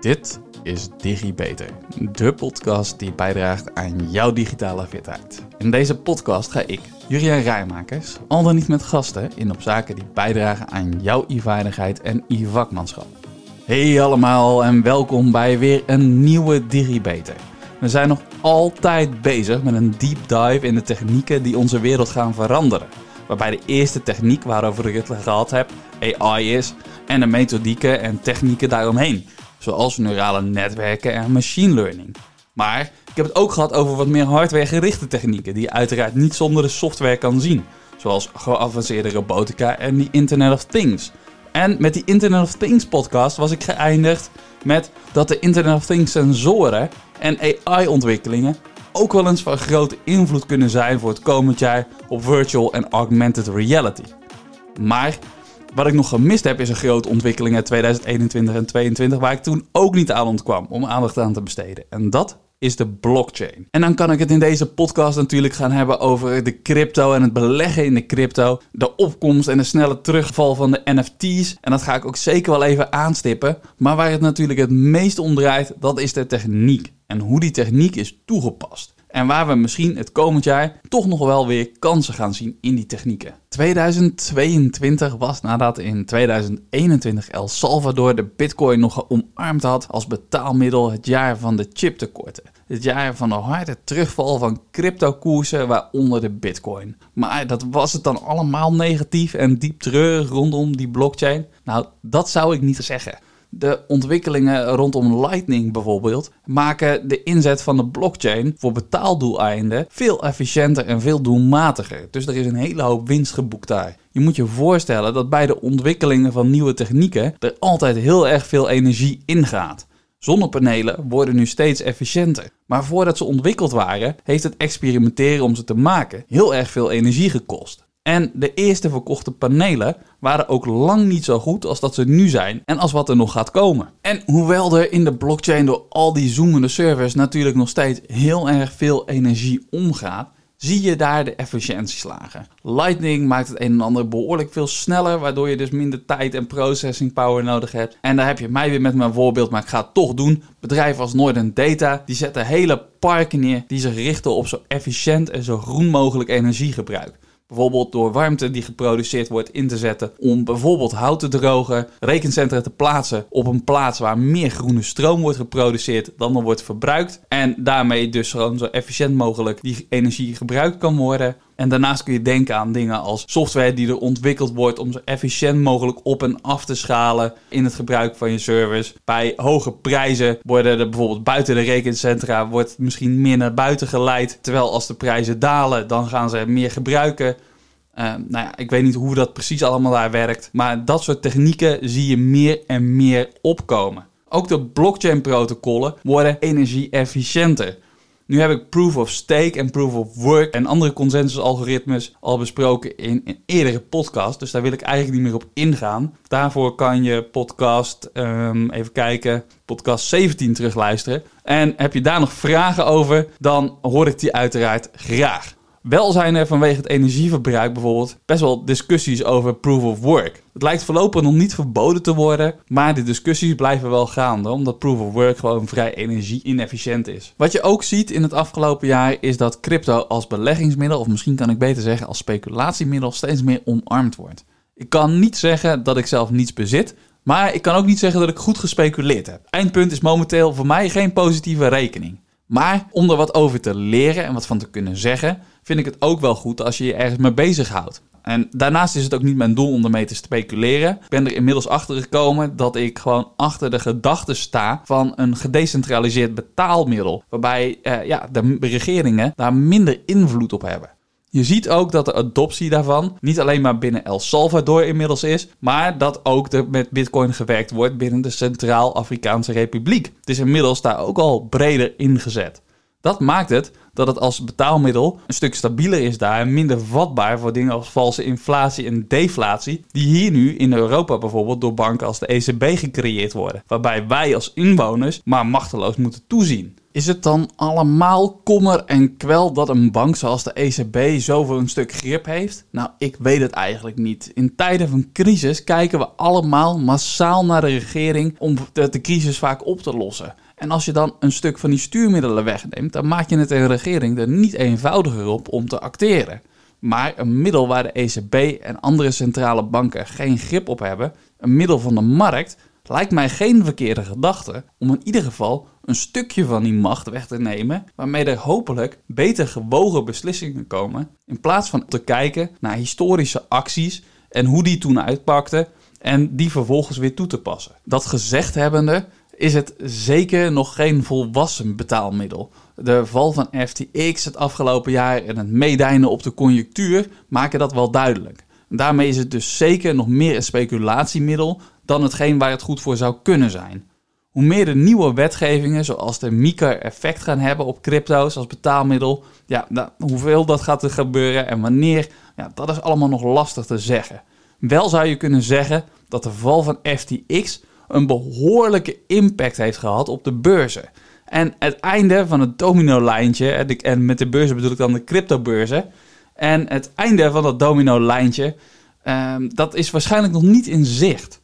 Dit is DigiBeter, de podcast die bijdraagt aan jouw digitale fitheid. In deze podcast ga ik, Jurian Rijmakers, al dan niet met gasten, in op zaken die bijdragen aan jouw e-vaardigheid en e-vakmanschap. Hey allemaal en welkom bij weer een nieuwe DigiBeter. We zijn nog altijd bezig met een deep dive in de technieken die onze wereld gaan veranderen. Waarbij de eerste techniek waarover ik het gehad heb AI is en de methodieken en technieken daaromheen zoals neurale netwerken en machine learning. Maar ik heb het ook gehad over wat meer hardware-gerichte technieken, die je uiteraard niet zonder de software kan zien, zoals geavanceerde robotica en die Internet of Things. En met die Internet of Things podcast was ik geëindigd met dat de Internet of Things sensoren en AI-ontwikkelingen ook wel eens van grote invloed kunnen zijn voor het komend jaar op virtual en augmented reality. Maar wat ik nog gemist heb is een grote ontwikkeling uit 2021 en 2022 waar ik toen ook niet aan ontkwam om aandacht aan te besteden. En dat is de blockchain. En dan kan ik het in deze podcast natuurlijk gaan hebben over de crypto en het beleggen in de crypto, de opkomst en de snelle terugval van de NFT's. En dat ga ik ook zeker wel even aanstippen. Maar waar het natuurlijk het meest om draait, dat is de techniek en hoe die techniek is toegepast. En waar we misschien het komend jaar toch nog wel weer kansen gaan zien in die technieken. 2022 was nadat in 2021 El Salvador de bitcoin nog omarmd had als betaalmiddel het jaar van de chiptekorten. Het jaar van de harde terugval van cryptokoersen, waaronder de bitcoin. Maar dat was het dan allemaal negatief en diep treurig rondom die blockchain? Nou, dat zou ik niet zeggen. De ontwikkelingen rondom Lightning bijvoorbeeld maken de inzet van de blockchain voor betaaldoeleinden veel efficiënter en veel doelmatiger. Dus er is een hele hoop winst geboekt daar. Je moet je voorstellen dat bij de ontwikkelingen van nieuwe technieken er altijd heel erg veel energie ingaat. Zonnepanelen worden nu steeds efficiënter. Maar voordat ze ontwikkeld waren, heeft het experimenteren om ze te maken heel erg veel energie gekost. En de eerste verkochte panelen waren ook lang niet zo goed als dat ze nu zijn en als wat er nog gaat komen. En hoewel er in de blockchain door al die zoomende servers natuurlijk nog steeds heel erg veel energie omgaat, zie je daar de efficiëntieslagen. Lightning maakt het een en ander behoorlijk veel sneller, waardoor je dus minder tijd en processing power nodig hebt. En daar heb je mij weer met mijn voorbeeld, maar ik ga het toch doen. Bedrijven als Northern Data, die zetten hele parken neer die zich richten op zo efficiënt en zo groen mogelijk energiegebruik. Bijvoorbeeld door warmte die geproduceerd wordt in te zetten om bijvoorbeeld hout te drogen, rekencentra te plaatsen op een plaats waar meer groene stroom wordt geproduceerd dan er wordt verbruikt. En daarmee dus gewoon zo efficiënt mogelijk die energie gebruikt kan worden. En daarnaast kun je denken aan dingen als software die er ontwikkeld wordt om zo efficiënt mogelijk op en af te schalen in het gebruik van je service. Bij hoge prijzen worden er bijvoorbeeld buiten de rekencentra wordt misschien meer naar buiten geleid. Terwijl als de prijzen dalen, dan gaan ze meer gebruiken. Uh, nou ja, ik weet niet hoe dat precies allemaal daar werkt. Maar dat soort technieken zie je meer en meer opkomen. Ook de blockchain-protocollen worden energie-efficiënter. Nu heb ik proof of stake en proof of work en andere consensus-algoritmes al besproken in een eerdere podcast. Dus daar wil ik eigenlijk niet meer op ingaan. Daarvoor kan je podcast, um, even kijken, podcast 17 terugluisteren. En heb je daar nog vragen over, dan hoor ik die uiteraard graag. Wel zijn er vanwege het energieverbruik bijvoorbeeld best wel discussies over proof of work. Het lijkt voorlopig nog niet verboden te worden, maar de discussies blijven wel gaande, omdat proof of work gewoon vrij energie-inefficiënt is. Wat je ook ziet in het afgelopen jaar is dat crypto als beleggingsmiddel, of misschien kan ik beter zeggen als speculatiemiddel, steeds meer omarmd wordt. Ik kan niet zeggen dat ik zelf niets bezit, maar ik kan ook niet zeggen dat ik goed gespeculeerd heb. Eindpunt is momenteel voor mij geen positieve rekening. Maar om er wat over te leren en wat van te kunnen zeggen, vind ik het ook wel goed als je je ergens mee bezighoudt. En daarnaast is het ook niet mijn doel om ermee te speculeren. Ik ben er inmiddels achter gekomen dat ik gewoon achter de gedachte sta van een gedecentraliseerd betaalmiddel. Waarbij eh, ja, de regeringen daar minder invloed op hebben. Je ziet ook dat de adoptie daarvan niet alleen maar binnen El Salvador inmiddels is, maar dat ook er met Bitcoin gewerkt wordt binnen de Centraal-Afrikaanse Republiek. Het is inmiddels daar ook al breder ingezet. Dat maakt het dat het als betaalmiddel een stuk stabieler is daar en minder vatbaar voor dingen als valse inflatie en deflatie, die hier nu in Europa bijvoorbeeld door banken als de ECB gecreëerd worden, waarbij wij als inwoners maar machteloos moeten toezien. Is het dan allemaal kommer en kwel dat een bank zoals de ECB zoveel een stuk grip heeft? Nou, ik weet het eigenlijk niet. In tijden van crisis kijken we allemaal massaal naar de regering om de, crisis vaak op te lossen. En als je dan een stuk van die stuurmiddelen wegneemt, dan maak je het een regering er niet eenvoudiger op om te acteren. Maar een middel waar de ECB en andere centrale banken geen grip op hebben, een middel van de markt, lijkt mij geen verkeerde gedachte om in ieder geval een stukje van die macht weg te nemen, waarmee er hopelijk beter gewogen beslissingen komen, in plaats van te kijken naar historische acties en hoe die toen uitpakten en die vervolgens weer toe te passen. Dat gezegd hebbende is het zeker nog geen volwassen betaalmiddel. De val van FTX het afgelopen jaar en het meedijnen op de conjunctuur maken dat wel duidelijk. Daarmee is het dus zeker nog meer een speculatiemiddel dan hetgeen waar het goed voor zou kunnen zijn. Hoe meer de nieuwe wetgevingen, zoals de MiCA, effect gaan hebben op crypto's als betaalmiddel, ja, nou, hoeveel dat gaat er gebeuren en wanneer, ja, dat is allemaal nog lastig te zeggen. Wel zou je kunnen zeggen dat de val van FTX een behoorlijke impact heeft gehad op de beurzen. En het einde van het domino-lijntje, en met de beurzen bedoel ik dan de cryptobeurzen, en het einde van dat domino-lijntje, ehm, dat is waarschijnlijk nog niet in zicht.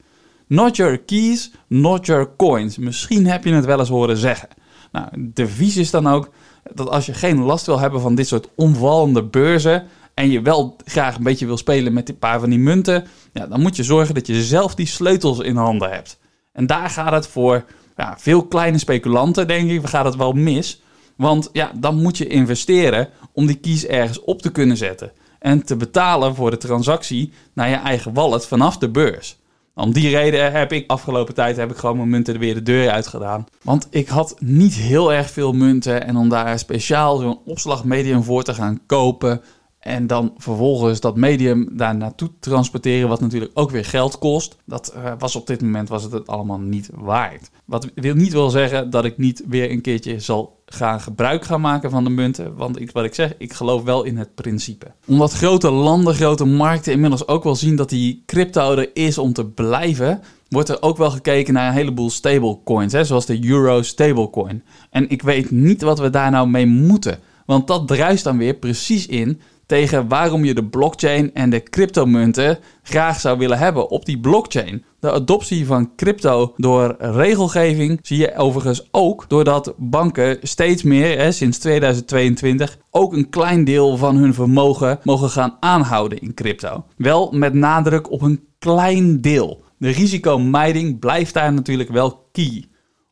Not your keys, not your coins. Misschien heb je het wel eens horen zeggen. Nou, de vies is dan ook dat als je geen last wil hebben van dit soort omvallende beurzen en je wel graag een beetje wil spelen met een paar van die munten, ja, dan moet je zorgen dat je zelf die sleutels in handen hebt. En daar gaat het voor ja, veel kleine speculanten, denk ik, gaat het wel mis. Want ja, dan moet je investeren om die kies ergens op te kunnen zetten. En te betalen voor de transactie naar je eigen wallet vanaf de beurs. Om die reden heb ik afgelopen tijd heb ik gewoon mijn munten weer de deur uit gedaan. Want ik had niet heel erg veel munten. En om daar speciaal zo'n opslagmedium voor te gaan kopen. En dan vervolgens dat medium daar naartoe transporteren, wat natuurlijk ook weer geld kost. Dat uh, was op dit moment was het, allemaal niet waard. Wat wil niet wil zeggen dat ik niet weer een keertje zal gaan gebruik gaan maken van de munten. Want ik, wat ik zeg, ik geloof wel in het principe. Omdat grote landen, grote markten inmiddels ook wel zien dat die crypto er is om te blijven, wordt er ook wel gekeken naar een heleboel stablecoins, hè, zoals de Euro stablecoin. En ik weet niet wat we daar nou mee moeten. Want dat druist dan weer precies in tegen waarom je de blockchain en de cryptomunten graag zou willen hebben op die blockchain. De adoptie van crypto door regelgeving zie je overigens ook doordat banken steeds meer, hè, sinds 2022, ook een klein deel van hun vermogen mogen gaan aanhouden in crypto. Wel met nadruk op een klein deel. De risicomijding blijft daar natuurlijk wel key.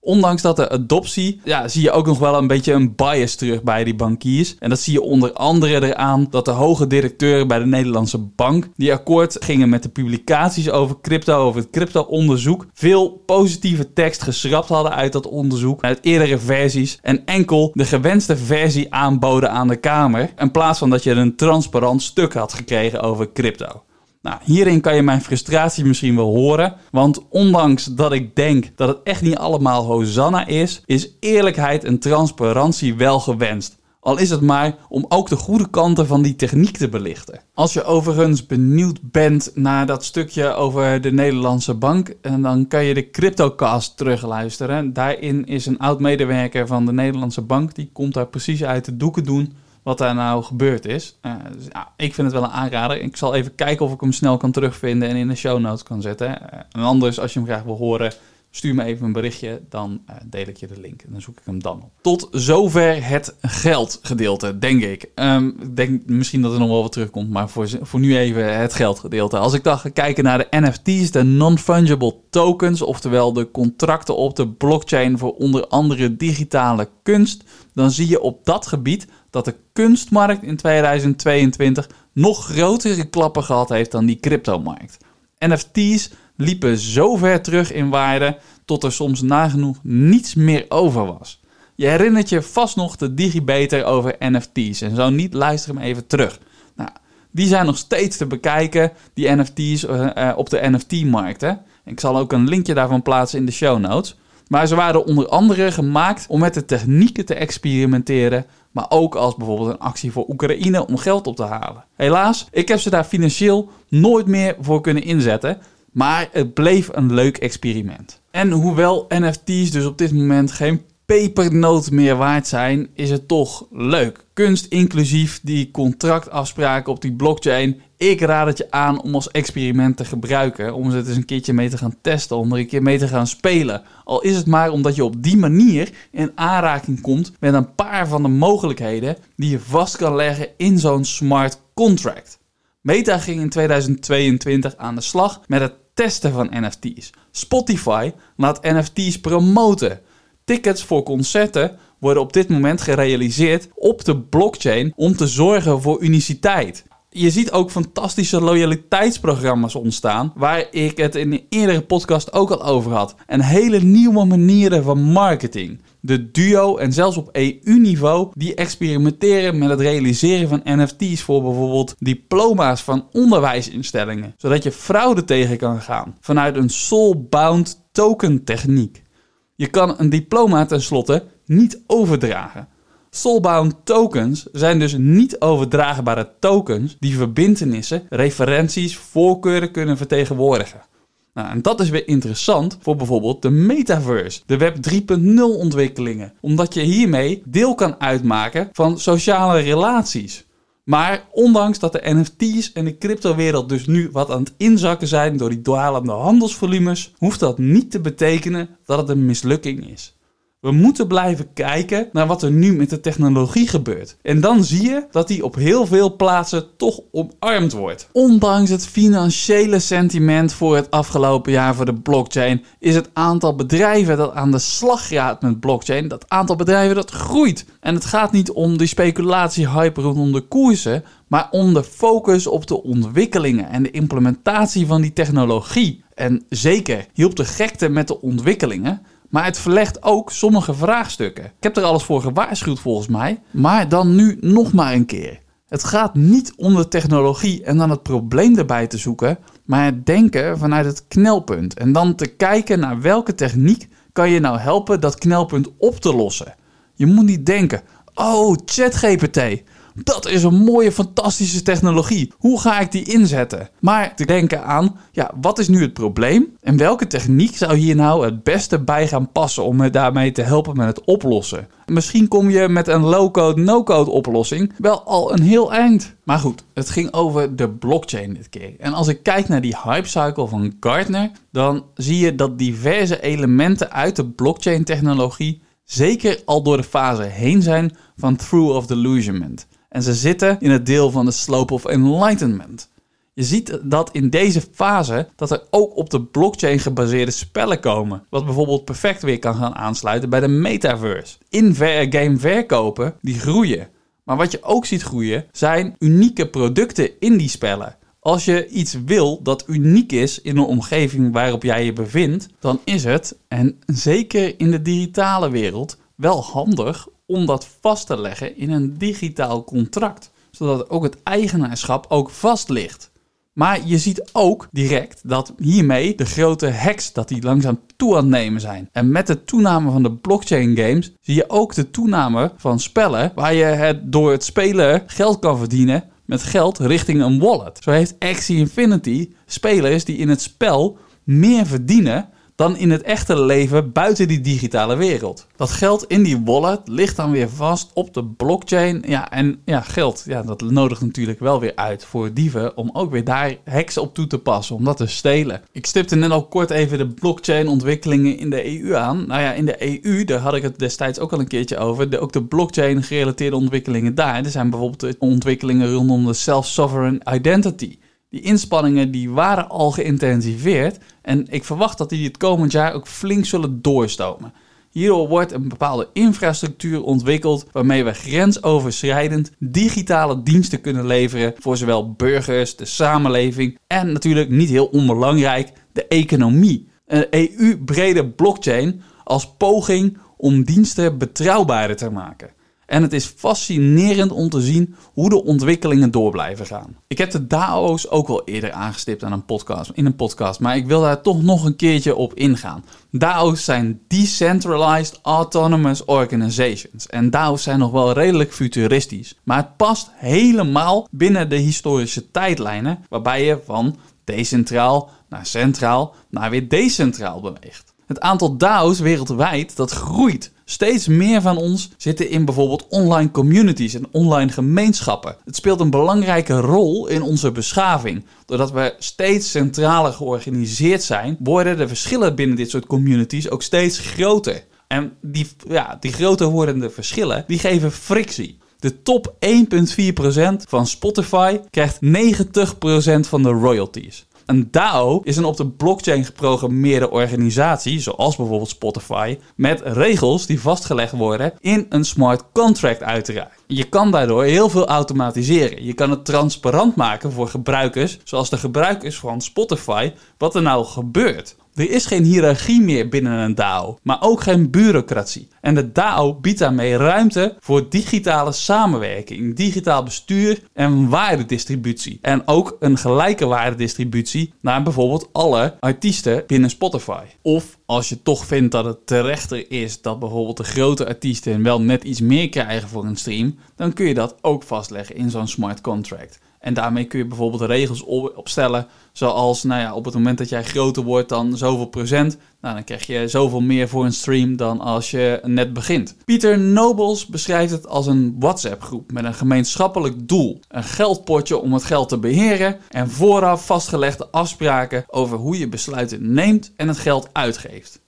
Ondanks dat de adoptie, ja, zie je ook nog wel een beetje een bias terug bij die bankiers. En dat zie je onder andere eraan dat de hoge directeuren bij de Nederlandse bank, die akkoord gingen met de publicaties over crypto, over het crypto-onderzoek, veel positieve tekst geschrapt hadden uit dat onderzoek, uit eerdere versies, en enkel de gewenste versie aanboden aan de Kamer, in plaats van dat je een transparant stuk had gekregen over crypto. Nou, hierin kan je mijn frustratie misschien wel horen. Want ondanks dat ik denk dat het echt niet allemaal Hosanna is, is eerlijkheid en transparantie wel gewenst. Al is het maar om ook de goede kanten van die techniek te belichten. Als je overigens benieuwd bent naar dat stukje over de Nederlandse bank, dan kan je de CryptoCast terugluisteren. Daarin is een oud medewerker van de Nederlandse bank, die komt daar precies uit de doeken doen wat daar nou gebeurd is. Uh, dus, ik vind het wel een aanrader. Ik zal even kijken of ik hem snel kan terugvinden en in de show notes kan zetten. Uh, en anders, als je hem graag wil horen, stuur me even een berichtje. Dan uh, deel ik je de link en dan zoek ik hem dan op. Tot zover het geldgedeelte, denk ik. Um, ik denk misschien dat er nog wel wat terugkomt, maar voor, voor nu even het geldgedeelte. Als ik dan ga kijken naar de NFT's, de non-fungible tokens, oftewel de contracten op de blockchain voor onder andere digitale kunst, dan zie je op dat gebied dat de kunstmarkt in 2022 nog grotere klappen gehad heeft dan die cryptomarkt. NFT's liepen zo ver terug in waarde tot er soms nagenoeg niets meer over was. Je herinnert je vast nog de digibeter over NFT's en zo niet luister hem even terug. Nou, die zijn nog steeds te bekijken, die NFT's uh, uh, op de NFT-markt. Ik zal ook een linkje daarvan plaatsen in de show notes. Maar ze waren onder andere gemaakt om met de technieken te experimenteren, maar ook als bijvoorbeeld een actie voor Oekraïne om geld op te halen. Helaas, ik heb ze daar financieel nooit meer voor kunnen inzetten, maar het bleef een leuk experiment. En hoewel NFT's dus op dit moment geen pepernoot meer waard zijn, is het toch leuk. Kunst inclusief die contractafspraken op die blockchain. Ik raad het je aan om als experiment te gebruiken. Om het eens een keertje mee te gaan testen. Om er een keer mee te gaan spelen. Al is het maar omdat je op die manier in aanraking komt met een paar van de mogelijkheden die je vast kan leggen in zo'n smart contract. Meta ging in 2022 aan de slag met het testen van NFT's. Spotify laat NFT's promoten. Tickets voor concerten worden op dit moment gerealiseerd op de blockchain om te zorgen voor uniciteit. Je ziet ook fantastische loyaliteitsprogramma's ontstaan, waar ik het in de eerdere podcast ook al over had. En hele nieuwe manieren van marketing. De duo en zelfs op EU-niveau die experimenteren met het realiseren van NFT's voor bijvoorbeeld diploma's van onderwijsinstellingen, zodat je fraude tegen kan gaan vanuit een soulbound token techniek. Je kan een diploma tenslotte niet overdragen. Soulbound tokens zijn dus niet overdraagbare tokens die verbintenissen, referenties, voorkeuren kunnen vertegenwoordigen. Nou, en dat is weer interessant voor bijvoorbeeld de metaverse, de Web 3.0 ontwikkelingen, omdat je hiermee deel kan uitmaken van sociale relaties. Maar ondanks dat de NFT's en de cryptowereld dus nu wat aan het inzakken zijn door die dwalende handelsvolumes, hoeft dat niet te betekenen dat het een mislukking is. We moeten blijven kijken naar wat er nu met de technologie gebeurt. En dan zie je dat die op heel veel plaatsen toch omarmd wordt. Ondanks het financiële sentiment voor het afgelopen jaar voor de blockchain, is het aantal bedrijven dat aan de slag gaat met blockchain, dat aantal bedrijven dat groeit. En het gaat niet om die speculatie-hype rondom de koersen, maar om de focus op de ontwikkelingen en de implementatie van die technologie. En zeker hielp de gekte met de ontwikkelingen. Maar het verlegt ook sommige vraagstukken. Ik heb er alles voor gewaarschuwd volgens mij. Maar dan nu nog maar een keer. Het gaat niet om de technologie en dan het probleem erbij te zoeken, maar het denken vanuit het knelpunt. En dan te kijken naar welke techniek kan je nou helpen dat knelpunt op te lossen. Je moet niet denken, oh, ChatGPT. Dat is een mooie, fantastische technologie. Hoe ga ik die inzetten? Maar te denken aan, ja, wat is nu het probleem? En welke techniek zou hier nou het beste bij gaan passen om me daarmee te helpen met het oplossen? Misschien kom je met een low-code, no-code oplossing wel al een heel eind. Maar goed, het ging over de blockchain dit keer. En als ik kijk naar die hypecycle van Gartner, dan zie je dat diverse elementen uit de blockchain-technologie zeker al door de fase heen zijn van Through of Delusionment. En ze zitten in het deel van de Slope of Enlightenment. Je ziet dat in deze fase dat er ook op de blockchain gebaseerde spellen komen. Wat bijvoorbeeld perfect weer kan gaan aansluiten bij de metaverse. In-game verkopen die groeien. Maar wat je ook ziet groeien zijn unieke producten in die spellen. Als je iets wil dat uniek is in een omgeving waarop jij je bevindt, dan is het, en zeker in de digitale wereld, wel handig om dat vast te leggen in een digitaal contract. Zodat ook het eigenaarschap ook vast ligt. Maar je ziet ook direct dat hiermee de grote hacks dat die langzaam toe aan het nemen zijn. En met de toename van de blockchain games zie je ook de toename van spellen waar je het door het spelen geld kan verdienen met geld richting een wallet. Zo heeft Axie Infinity spelers die in het spel meer verdienen dan in het echte leven buiten die digitale wereld. Dat geld in die wallet ligt dan weer vast op de blockchain. Ja, en ja, geld, ja, dat nodigt natuurlijk wel weer uit voor dieven om ook weer daar hacks op toe te passen, om dat te stelen. Ik stipte net al kort even de blockchain ontwikkelingen in de EU aan. Nou ja, in de EU, daar had ik het destijds ook al een keertje over, ook de blockchain gerelateerde ontwikkelingen daar. Er zijn bijvoorbeeld ontwikkelingen rondom de self-sovereign identity. Die inspanningen die waren al geïntensiveerd en ik verwacht dat die het komend jaar ook flink zullen doorstomen. Hierdoor wordt een bepaalde infrastructuur ontwikkeld waarmee we grensoverschrijdend digitale diensten kunnen leveren voor zowel burgers, de samenleving en natuurlijk niet heel onbelangrijk de economie. Een EU-brede blockchain als poging om diensten betrouwbaarder te maken. En het is fascinerend om te zien hoe de ontwikkelingen door blijven gaan. Ik heb de DAO's ook al eerder aangestipt aan een podcast, in een podcast, maar ik wil daar toch nog een keertje op ingaan. DAO's zijn Decentralized Autonomous Organizations. En DAO's zijn nog wel redelijk futuristisch. Maar het past helemaal binnen de historische tijdlijnen, waarbij je van decentraal naar centraal naar weer decentraal beweegt. Het aantal DAO's wereldwijd dat groeit Steeds meer van ons zitten in bijvoorbeeld online communities en online gemeenschappen. Het speelt een belangrijke rol in onze beschaving. Doordat we steeds centraler georganiseerd zijn, worden de verschillen binnen dit soort communities ook steeds groter. En die, ja, die groter wordende verschillen, die geven frictie. De top 1,4% van Spotify krijgt 90% van de royalties. Een DAO is een op de blockchain geprogrammeerde organisatie, zoals bijvoorbeeld Spotify, met regels die vastgelegd worden in een smart contract uiteraard. Je kan daardoor heel veel automatiseren. Je kan het transparant maken voor gebruikers, zoals de gebruikers van Spotify, wat er nou gebeurt. Er is geen hiërarchie meer binnen een DAO, maar ook geen bureaucratie. En de DAO biedt daarmee ruimte voor digitale samenwerking, digitaal bestuur en waardedistributie. En ook een gelijke waardedistributie naar bijvoorbeeld alle artiesten binnen Spotify. Of als je toch vindt dat het terechter is dat bijvoorbeeld de grote artiesten wel net iets meer krijgen voor een stream, dan kun je dat ook vastleggen in zo'n smart contract. En daarmee kun je bijvoorbeeld regels opstellen, zoals nou ja, op het moment dat jij groter wordt dan zoveel procent, nou, dan krijg je zoveel meer voor een stream dan als je net begint. Pieter Nobles beschrijft het als een WhatsApp-groep met een gemeenschappelijk doel, een geldpotje om het geld te beheren en vooraf vastgelegde afspraken over hoe je besluiten neemt en het geld uitgeeft.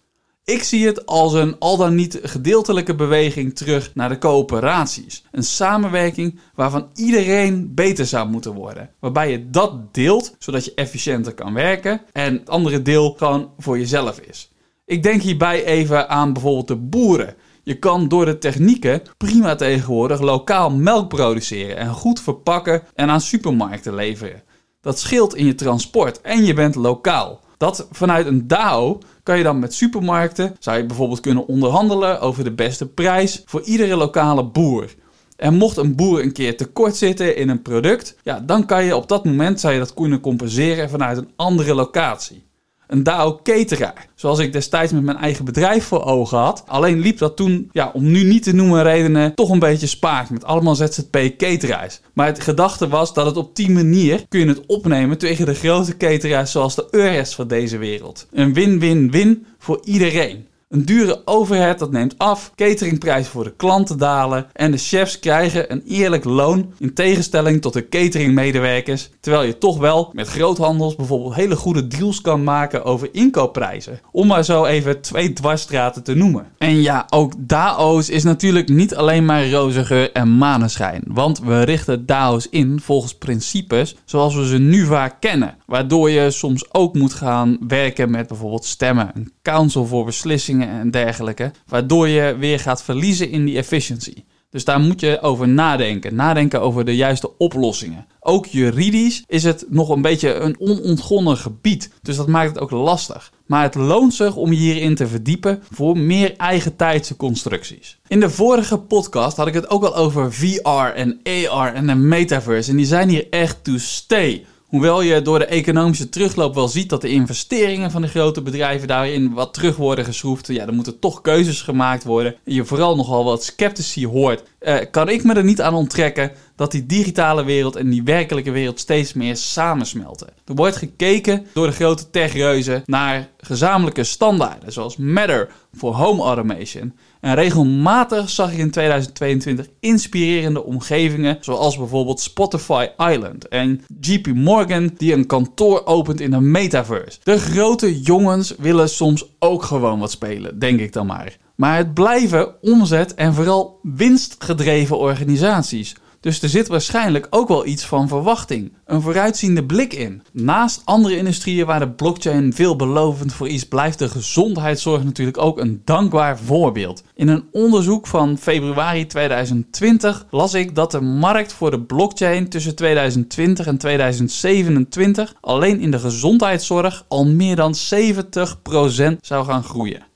Ik zie het als een al dan niet gedeeltelijke beweging terug naar de coöperaties. Een samenwerking waarvan iedereen beter zou moeten worden. Waarbij je dat deelt, zodat je efficiënter kan werken. En het andere deel gewoon voor jezelf is. Ik denk hierbij even aan bijvoorbeeld de boeren. Je kan door de technieken prima tegenwoordig lokaal melk produceren en goed verpakken en aan supermarkten leveren. Dat scheelt in je transport en je bent lokaal. Dat vanuit een DAO kan je dan met supermarkten, zou je bijvoorbeeld kunnen onderhandelen over de beste prijs voor iedere lokale boer. En mocht een boer een keer tekort zitten in een product, ja, dan kan je op dat moment zou je dat kunnen compenseren vanuit een andere locatie een DAO cateraar. Zoals ik destijds met mijn eigen bedrijf voor ogen had. Alleen liep dat toen, ja, om nu niet te noemen redenen, toch een beetje spaak. Met allemaal ZZP cateraars. Maar het gedachte was dat het op die manier kun je het opnemen tegen de grote cateraars zoals de Eures van deze wereld. Een win-win-win voor iedereen. Een dure overhead dat neemt af, cateringprijzen voor de klanten dalen en de chefs krijgen een eerlijk loon in tegenstelling tot de cateringmedewerkers, terwijl je toch wel met groothandels bijvoorbeeld hele goede deals kan maken over inkoopprijzen. Om maar zo even twee dwarsstraten te noemen. En ja, ook DAO's is natuurlijk niet alleen maar roze geur en maneschijn, want we richten DAO's in volgens principes zoals we ze nu vaak kennen, waardoor je soms ook moet gaan werken met bijvoorbeeld stemmen, een council voor beslissingen en dergelijke, waardoor je weer gaat verliezen in die efficiency. Dus daar moet je over nadenken. Nadenken over de juiste oplossingen. Ook juridisch is het nog een beetje een onontgonnen gebied. Dus dat maakt het ook lastig. Maar het loont zich om je hierin te verdiepen voor meer eigen tijdse constructies. In de vorige podcast had ik het ook al over VR en AR en de metaverse. En die zijn hier echt to stay. Hoewel je door de economische terugloop wel ziet dat de investeringen van de grote bedrijven daarin wat terug worden geschroefd, ja, dan moeten toch keuzes gemaakt worden. En je vooral nogal wat sceptici hoort, eh, kan ik me er niet aan onttrekken dat die digitale wereld en die werkelijke wereld steeds meer samensmelten. Er wordt gekeken door de grote techreuzen naar gezamenlijke standaarden, zoals Matter voor home automation. En regelmatig zag ik in 2022 inspirerende omgevingen, zoals bijvoorbeeld Spotify Island en JP Morgan, die een kantoor opent in de metaverse. De grote jongens willen soms ook gewoon wat spelen, denk ik dan maar. Maar het blijven omzet- en vooral winstgedreven organisaties. Dus er zit waarschijnlijk ook wel iets van verwachting, een vooruitziende blik in. Naast andere industrieën waar de blockchain veelbelovend voor is, blijft de gezondheidszorg natuurlijk ook een dankbaar voorbeeld. In een onderzoek van februari 2020 las ik dat de markt voor de blockchain tussen 2020 en 2027 alleen in de gezondheidszorg al meer dan 70% zou gaan groeien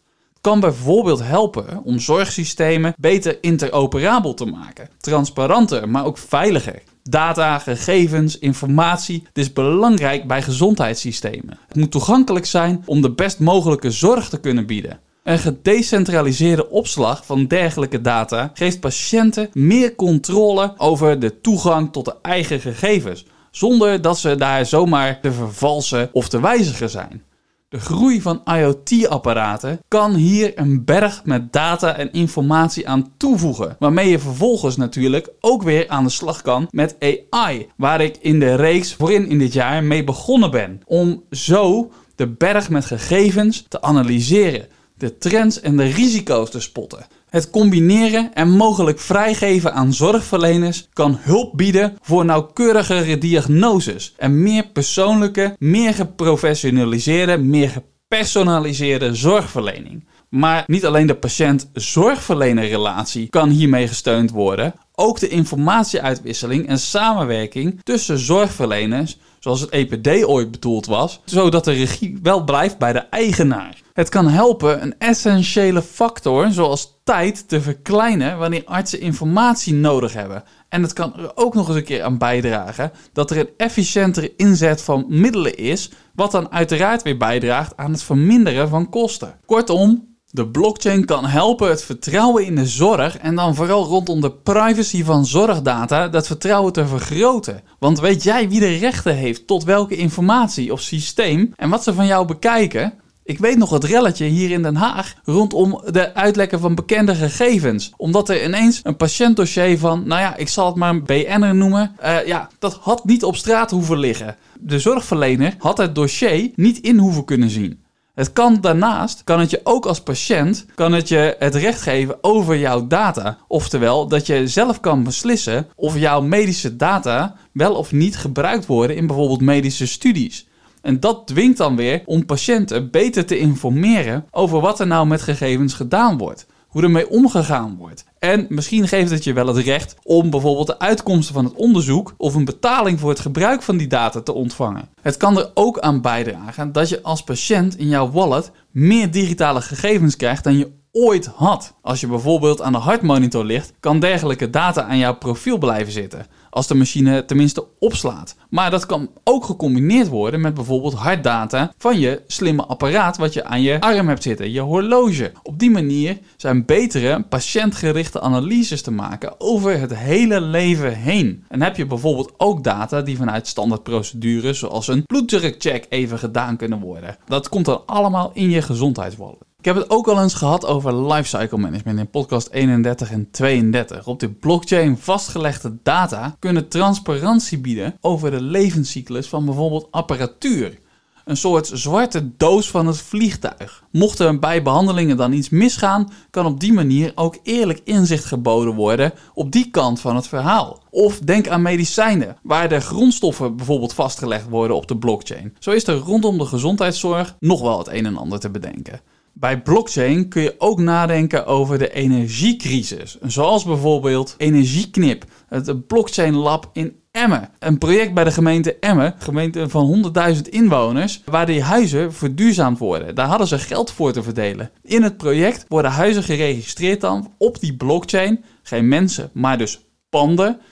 kan bijvoorbeeld helpen om zorgsystemen beter interoperabel te maken. Transparanter, maar ook veiliger. Data, gegevens, informatie. Dit is belangrijk bij gezondheidssystemen. Het moet toegankelijk zijn om de best mogelijke zorg te kunnen bieden. Een gedecentraliseerde opslag van dergelijke data geeft patiënten meer controle over de toegang tot de eigen gegevens, zonder dat ze daar zomaar te vervalsen of te wijzigen zijn. De groei van IoT-apparaten kan hier een berg met data en informatie aan toevoegen, waarmee je vervolgens natuurlijk ook weer aan de slag kan met AI, waar ik in de reeks voorin in dit jaar mee begonnen ben, om zo de berg met gegevens te analyseren, de trends en de risico's te spotten. Het combineren en mogelijk vrijgeven aan zorgverleners kan hulp bieden voor nauwkeurigere diagnoses en meer persoonlijke, meer geprofessionaliseerde, meer gepersonaliseerde zorgverlening. Maar niet alleen de patiënt-zorgverlener-relatie kan hiermee gesteund worden, ook de informatieuitwisseling en samenwerking tussen zorgverleners, zoals het EPD ooit bedoeld was, zodat de regie wel blijft bij de eigenaar. Het kan helpen een essentiële factor zoals tijd te verkleinen wanneer artsen informatie nodig hebben. En het kan er ook nog eens een keer aan bijdragen dat er een efficiëntere inzet van middelen is, wat dan uiteraard weer bijdraagt aan het verminderen van kosten. Kortom, de blockchain kan helpen het vertrouwen in de zorg en dan vooral rondom de privacy van zorgdata dat vertrouwen te vergroten. Want weet jij wie de rechten heeft tot welke informatie of systeem en wat ze van jou bekijken? Ik weet nog het relletje hier in Den Haag rondom de uitlekken van bekende gegevens. Omdat er ineens een patiëntdossier van, nou ja, ik zal het maar een BN'er noemen. Uh, ja, dat had niet op straat hoeven liggen. De zorgverlener had het dossier niet in hoeven kunnen zien. Het kan daarnaast, kan het je ook als patiënt, kan het je het recht geven over jouw data. Oftewel, dat je zelf kan beslissen of jouw medische data wel of niet gebruikt worden in bijvoorbeeld medische studies. En dat dwingt dan weer om patiënten beter te informeren over wat er nou met gegevens gedaan wordt. Hoe ermee omgegaan wordt. En misschien geeft het je wel het recht om bijvoorbeeld de uitkomsten van het onderzoek of een betaling voor het gebruik van die data te ontvangen. Het kan er ook aan bijdragen dat je als patiënt in jouw wallet meer digitale gegevens krijgt dan je ooit had. Als je bijvoorbeeld aan de hartmonitor ligt, kan dergelijke data aan jouw profiel blijven zitten. Als de machine tenminste opslaat. Maar dat kan ook gecombineerd worden met bijvoorbeeld hartdata van je slimme apparaat wat je aan je arm hebt zitten, je horloge. Op die manier zijn betere patiëntgerichte analyses te maken over het hele leven heen. En heb je bijvoorbeeld ook data die vanuit standaardprocedures zoals een bloeddrukcheck even gedaan kunnen worden. Dat komt dan allemaal in je gezondheidswallet. Ik heb het ook al eens gehad over lifecycle management in podcast 31 en 32. Op de blockchain vastgelegde data kunnen transparantie bieden over de levenscyclus van bijvoorbeeld apparatuur. Een soort zwarte doos van het vliegtuig. Mocht er bij behandelingen dan iets misgaan, kan op die manier ook eerlijk inzicht geboden worden op die kant van het verhaal. Of denk aan medicijnen, waar de grondstoffen bijvoorbeeld vastgelegd worden op de blockchain. Zo is er rondom de gezondheidszorg nog wel het een en ander te bedenken. Bij blockchain kun je ook nadenken over de energiecrisis. Zoals bijvoorbeeld Energieknip, het blockchain lab in Emmen. Een project bij de gemeente Emmen, gemeente van 100.000 inwoners, waar die huizen verduurzaamd worden. Daar hadden ze geld voor te verdelen. In het project worden huizen geregistreerd dan op die blockchain. Geen mensen, maar dus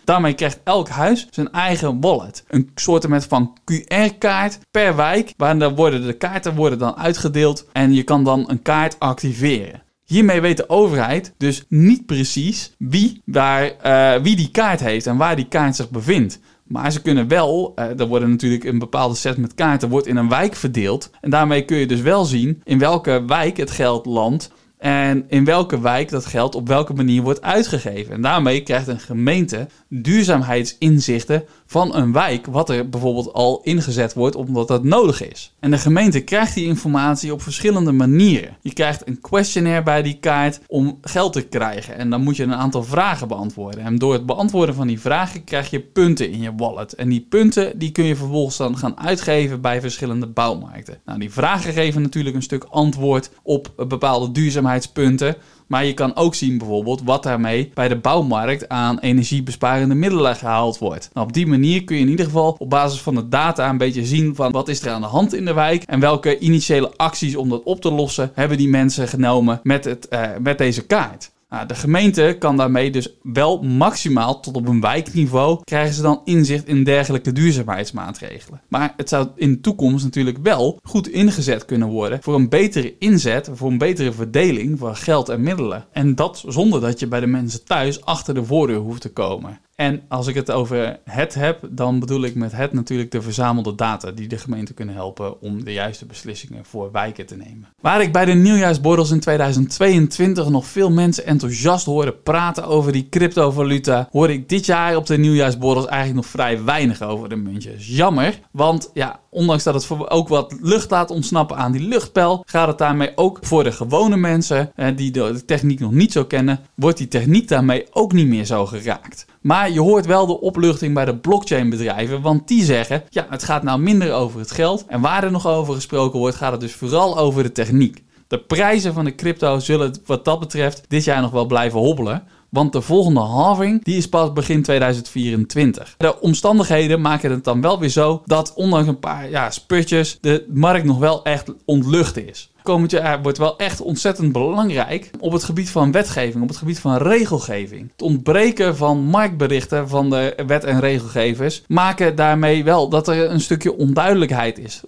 Daarmee krijgt elk huis zijn eigen wallet. Een soort van QR-kaart per wijk, waar dan worden de kaarten worden dan uitgedeeld en je kan dan een kaart activeren. Hiermee weet de overheid dus niet precies wie, daar, uh, wie die kaart heeft en waar die kaart zich bevindt. Maar ze kunnen wel, uh, er worden natuurlijk een bepaalde set met kaarten, wordt in een wijk verdeeld. En daarmee kun je dus wel zien in welke wijk het geld landt en in welke wijk dat geld op welke manier wordt uitgegeven. En daarmee krijgt een gemeente duurzaamheidsinzichten van een wijk, wat er bijvoorbeeld al ingezet wordt omdat dat nodig is. En de gemeente krijgt die informatie op verschillende manieren. Je krijgt een questionnaire bij die kaart om geld te krijgen. En dan moet je een aantal vragen beantwoorden. En door het beantwoorden van die vragen krijg je punten in je wallet. En die punten die kun je vervolgens dan gaan uitgeven bij verschillende bouwmarkten. Nou, die vragen geven natuurlijk een stuk antwoord op bepaalde duurzaamheidspunten. Maar je kan ook zien bijvoorbeeld wat daarmee bij de bouwmarkt aan energiebesparende middelen gehaald wordt. Nou, op die manier kun je in ieder geval op basis van de data een beetje zien van wat is er aan de hand in de wijk en welke initiële acties om dat op te lossen hebben die mensen genomen met, het, uh, met deze kaart. Nou, de gemeente kan daarmee dus wel maximaal tot op een wijkniveau krijgen ze dan inzicht in dergelijke duurzaamheidsmaatregelen. Maar het zou in de toekomst natuurlijk wel goed ingezet kunnen worden voor een betere inzet, voor een betere verdeling van geld en middelen. En dat zonder dat je bij de mensen thuis achter de voordeur hoeft te komen. En als ik het over het heb, dan bedoel ik met het natuurlijk de verzamelde data die de gemeente kunnen helpen om de juiste beslissingen voor wijken te nemen. Waar ik bij de nieuwjaarsborrels in 2022 nog veel mensen enthousiast hoorde praten over die cryptovaluta, hoorde ik dit jaar op de nieuwjaarsborrels eigenlijk nog vrij weinig over de muntjes. Jammer, want ja, ondanks dat het ook wat lucht laat ontsnappen aan die luchtpijl, gaat het daarmee ook voor de gewone mensen die de techniek nog niet zo kennen, wordt die techniek daarmee ook niet meer zo geraakt. Maar je hoort wel de opluchting bij de blockchain-bedrijven, want die zeggen: ja, het gaat nou minder over het geld. En waar er nog over gesproken wordt, gaat het dus vooral over de techniek. De prijzen van de crypto zullen wat dat betreft dit jaar nog wel blijven hobbelen. Want de volgende halving die is pas begin 2024. De omstandigheden maken het dan wel weer zo dat ondanks een paar ja, sputjes de markt nog wel echt ontlucht is komend jaar wordt wel echt ontzettend belangrijk op het gebied van wetgeving, op het gebied van regelgeving. Het ontbreken van marktberichten van de wet- en regelgevers maken daarmee wel dat er een stukje onduidelijkheid is.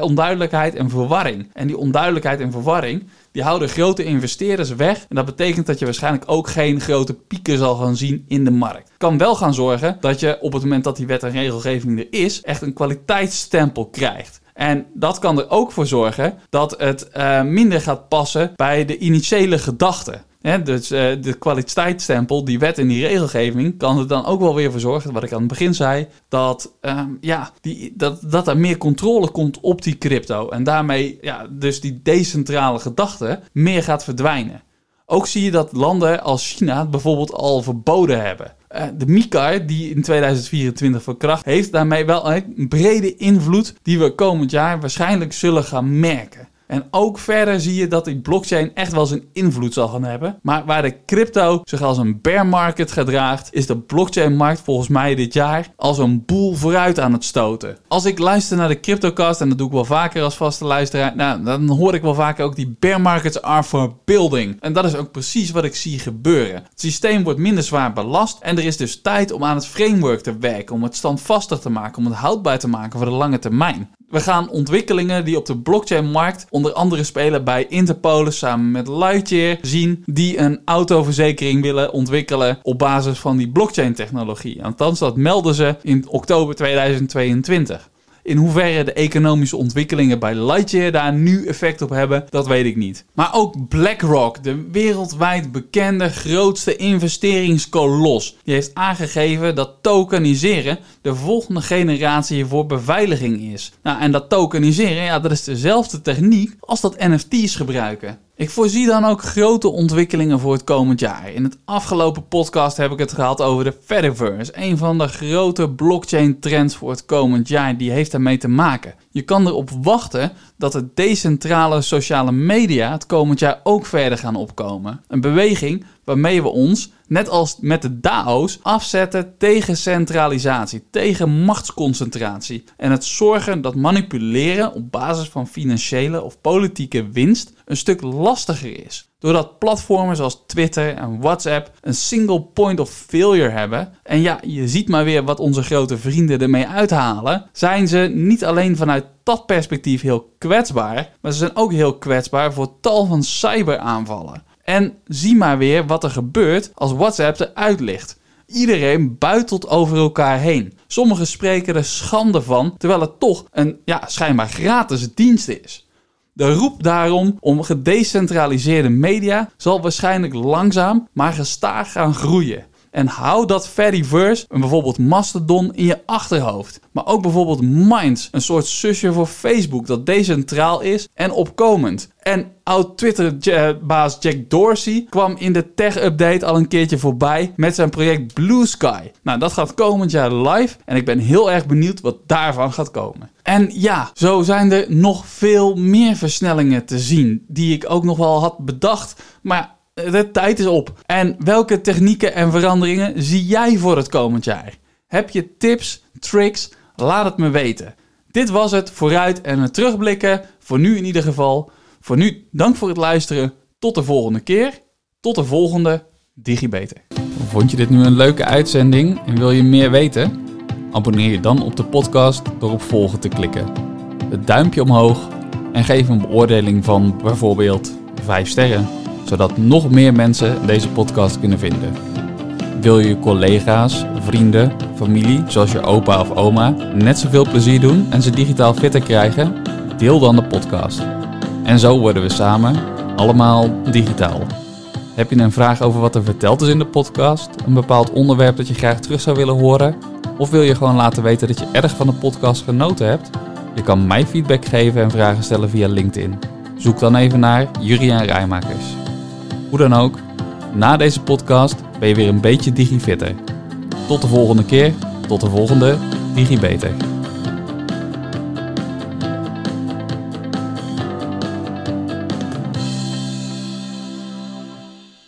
onduidelijkheid en verwarring. En die onduidelijkheid en verwarring die houden grote investeerders weg. En dat betekent dat je waarschijnlijk ook geen grote pieken zal gaan zien in de markt. Kan wel gaan zorgen dat je op het moment dat die wet en regelgeving er is, echt een kwaliteitsstempel krijgt. En dat kan er ook voor zorgen dat het uh, minder gaat passen bij de initiële dus uh, de kwaliteitsstempel, die wet en die regelgeving, kan er dan ook wel weer voor zorgen, wat ik aan het begin zei, dat, uh, ja, die, dat, dat er meer controle komt op die crypto. En daarmee ja, dus die decentrale gedachte meer gaat verdwijnen. Ook zie je dat landen als China het bijvoorbeeld al verboden hebben. Uh, de MiCAR, die in 2024 voor kracht heeft daarmee wel een brede invloed die we komend jaar waarschijnlijk zullen gaan merken. En ook verder zie je dat die blockchain echt wel zijn invloed zal gaan hebben. Maar waar de crypto zich als een bear market gedraagt, is de blockchain markt volgens mij dit jaar als een boel vooruit aan het stoten. Als ik luister naar de CryptoCast, en dat doe ik wel vaker als vaste luisteraar, nou, dan hoor ik wel vaker ook die bear markets are for building. En dat is ook precies wat ik zie gebeuren. Het systeem wordt minder zwaar belast en er is dus tijd om aan het framework te werken, om het standvastig te maken, om het houdbaar te maken voor de lange termijn. We gaan ontwikkelingen die op de blockchain-markt onder andere spelen bij Interpol samen met Lightyear zien die een autoverzekering willen ontwikkelen op basis van die blockchain-technologie. Althans, dat melden ze in oktober 2022. In hoeverre de economische ontwikkelingen bij Lightyear daar nu effect op hebben, dat weet ik niet. Maar ook BlackRock, de wereldwijd bekende grootste investeringskolos, die heeft aangegeven dat tokeniseren de volgende generatie voor beveiliging is. Nou, en dat tokeniseren, ja, dat is dezelfde techniek als dat NFT's gebruiken. Ik voorzie dan ook grote ontwikkelingen voor het komend jaar. In het afgelopen podcast heb ik het gehad over de Fediverse. Een van de grote blockchain trends voor het komend jaar. Die heeft daarmee te maken. Je kan erop wachten dat de decentrale sociale media het komend jaar ook verder gaan opkomen. Een beweging waarmee we ons, net als met de DAO's, afzetten tegen centralisatie, tegen machtsconcentratie en het zorgen dat manipuleren op basis van financiële of politieke winst een stuk lastiger is. Doordat platformen zoals Twitter en WhatsApp een single point of failure hebben, en ja, je ziet maar weer wat onze grote vrienden ermee uithalen, zijn ze niet alleen vanuit dat perspectief heel kwetsbaar, maar ze zijn ook heel kwetsbaar voor tal van cyberaanvallen. En zie maar weer wat er gebeurt als WhatsApp eruit ligt. Iedereen buitelt over elkaar heen. Sommigen spreken er schande van, terwijl het toch een ja, schijnbaar gratis dienst is. De roep daarom om gedecentraliseerde media zal waarschijnlijk langzaam maar gestaag gaan groeien. En hou dat Fediverse, en bijvoorbeeld Mastodon, in je achterhoofd. Maar ook bijvoorbeeld Minds, een soort zusje voor Facebook dat decentraal is en opkomend. En oud-Twitter-baas Jack Dorsey kwam in de tech-update al een keertje voorbij met zijn project Blue Sky. Nou, dat gaat komend jaar live en ik ben heel erg benieuwd wat daarvan gaat komen. En ja, zo zijn er nog veel meer versnellingen te zien die ik ook nog wel had bedacht. Maar de tijd is op. En welke technieken en veranderingen zie jij voor het komend jaar? Heb je tips, tricks? Laat het me weten. Dit was het vooruit en het terugblikken. Voor nu in ieder geval. Voor nu, dank voor het luisteren. Tot de volgende keer. Tot de volgende DigiBeter. Vond je dit nu een leuke uitzending en wil je meer weten? Abonneer je dan op de podcast door op volgen te klikken. Het duimpje omhoog en geef een beoordeling van bijvoorbeeld 5 sterren zodat nog meer mensen deze podcast kunnen vinden. Wil je je collega's, vrienden, familie, zoals je opa of oma, net zoveel plezier doen en ze digitaal fitter krijgen? Deel dan de podcast. En zo worden we samen allemaal digitaal. Heb je een vraag over wat er verteld is in de podcast? Een bepaald onderwerp dat je graag terug zou willen horen? Of wil je gewoon laten weten dat je erg van de podcast genoten hebt? Je kan mij feedback geven en vragen stellen via LinkedIn. Zoek dan even naar Juriaan Rijmakers. Hoe dan ook, na deze podcast ben je weer een beetje digifitter. Tot de volgende keer, tot de volgende DigiBeter.